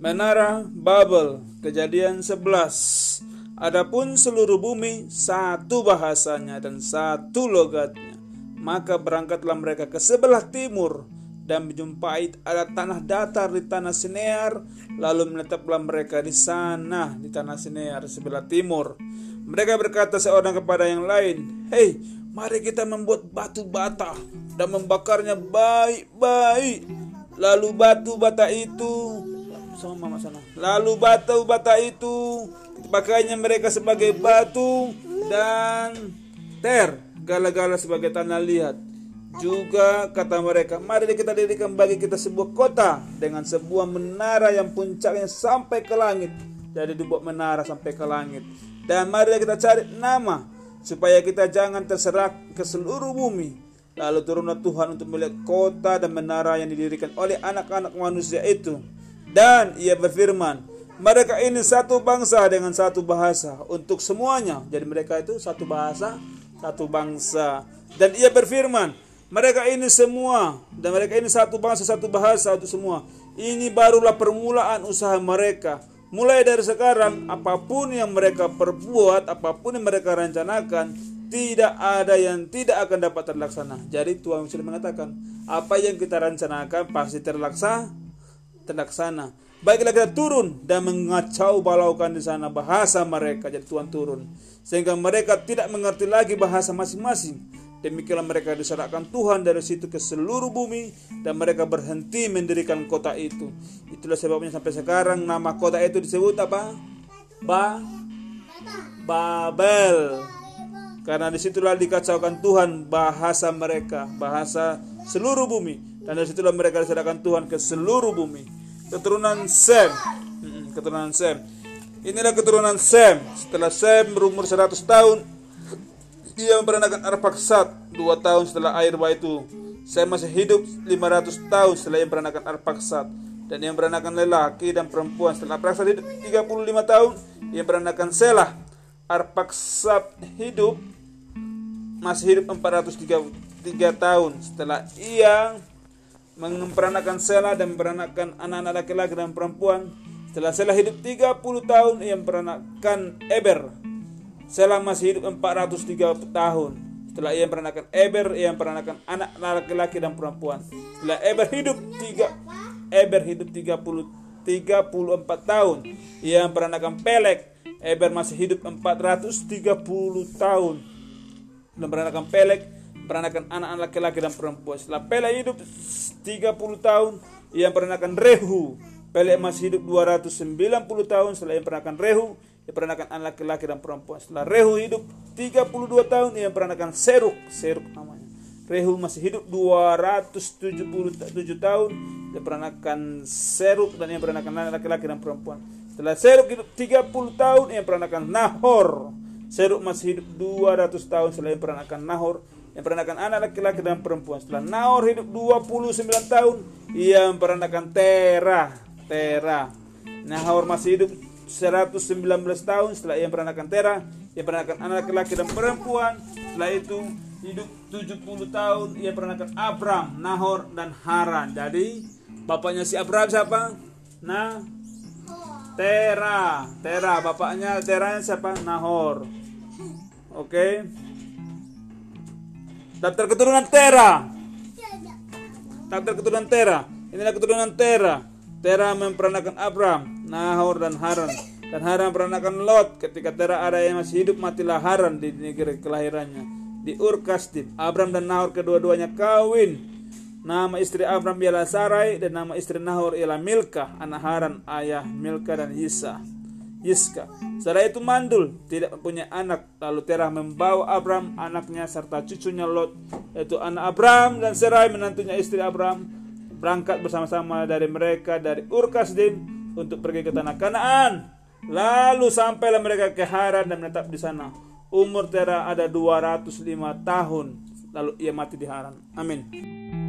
Menara Babel, kejadian 11. Adapun seluruh bumi satu bahasanya dan satu logatnya. Maka berangkatlah mereka ke sebelah timur dan menjumpai ada tanah datar di tanah Sinear, lalu menetaplah mereka di sana di tanah Sinear sebelah timur. Mereka berkata seorang kepada yang lain, "Hei, mari kita membuat batu bata dan membakarnya baik-baik. Lalu batu bata itu Lalu batu bata itu pakainya mereka sebagai batu dan ter gala-gala sebagai tanah liat. Juga kata mereka, mari kita dirikan bagi kita sebuah kota dengan sebuah menara yang puncaknya sampai ke langit. Jadi dibuat menara sampai ke langit. Dan mari kita cari nama supaya kita jangan terserak ke seluruh bumi. Lalu turunlah Tuhan untuk melihat kota dan menara yang didirikan oleh anak-anak manusia itu dan ia berfirman, mereka ini satu bangsa dengan satu bahasa untuk semuanya. Jadi mereka itu satu bahasa, satu bangsa. Dan ia berfirman, mereka ini semua dan mereka ini satu bangsa, satu bahasa untuk semua. Ini barulah permulaan usaha mereka. Mulai dari sekarang, apa pun yang mereka perbuat, apa pun yang mereka rencanakan, tidak ada yang tidak akan dapat terlaksana. Jadi Tuhan sudah mengatakan, apa yang kita rencanakan pasti terlaksana terlaksana. Baiklah kita turun dan mengacau balaukan di sana bahasa mereka. Jadi Tuhan turun. Sehingga mereka tidak mengerti lagi bahasa masing-masing. Demikianlah mereka diserahkan Tuhan dari situ ke seluruh bumi dan mereka berhenti mendirikan kota itu. Itulah sebabnya sampai sekarang nama kota itu disebut apa? Ba Babel. Karena di situlah dikacaukan Tuhan bahasa mereka, bahasa seluruh bumi. Dan di situlah mereka diserahkan Tuhan ke seluruh bumi keturunan Sem. Keturunan Sem. Inilah keturunan Sem. Setelah Sem berumur 100 tahun, ia memperanakan Arpaksat dua tahun setelah air bah itu. Sem masih hidup 500 tahun setelah ia memperanakan Arpaksat. Dan ia memperanakan lelaki dan perempuan. Setelah Arpaksat hidup 35 tahun, ia memperanakan Selah. Arpaksat hidup masih hidup 403 tahun setelah ia memperanakan Sela dan memperanakan anak-anak laki-laki dan perempuan. Setelah Sela hidup 30 tahun, ia memperanakan Eber. Sela masih hidup 403 tahun. Setelah ia memperanakan Eber, ia memperanakan anak laki-laki dan perempuan. Setelah Eber hidup 3 Eber hidup 30 34 tahun. Ia memperanakan Pelek. Eber masih hidup 430 tahun. Dan memperanakan Pelek peranakan anak-anak laki-laki dan perempuan. Setelah Pele hidup 30 tahun, ia peranakan Rehu. Pele masih hidup 290 tahun setelah ia peranakan Rehu, ia peranakan anak laki-laki dan perempuan. Setelah Rehu hidup 32 tahun, ia peranakan Seruk, Seruk namanya. Rehu masih hidup 277 tahun, ia peranakan Seruk dan ia peranakan anak laki-laki dan perempuan. Setelah Seruk hidup 30 tahun, ia peranakan Nahor. Seruk masih hidup 200 tahun setelah ia peranakan Nahor yang peranakan anak laki-laki dan perempuan. Setelah Naor hidup 29 tahun, ia memperanakan Tera. Tera. Nahor masih hidup 119 tahun setelah ia memperanakan Tera, ia memperanakan anak laki-laki dan perempuan. Setelah itu hidup 70 tahun ia memperanakan Abram, Nahor dan Haran. Jadi bapaknya si Abram siapa? Nah, Tera. Tera bapaknya Teranya siapa? Nahor. Oke. Okay. Daftar keturunan Tera. Daftar keturunan Tera. Inilah keturunan Tera. Tera memperanakan Abram, Nahor dan Haran. Dan Haran memperanakan Lot. Ketika Tera ada yang masih hidup, matilah Haran di negeri kelahirannya. Di Ur. Abram dan Nahor kedua-duanya kawin. Nama istri Abram ialah Sarai dan nama istri Nahor ialah Milka, anak Haran, ayah Milka dan Yisa. Yiska. Setelah itu mandul, tidak mempunyai anak. Lalu Terah membawa Abram, anaknya serta cucunya Lot, yaitu anak Abram dan Serai menantunya istri Abram, berangkat bersama-sama dari mereka dari Ur Kasdim untuk pergi ke tanah Kanaan. Lalu sampailah mereka ke Haran dan menetap di sana. Umur Terah ada 205 tahun. Lalu ia mati di Haran. Amin.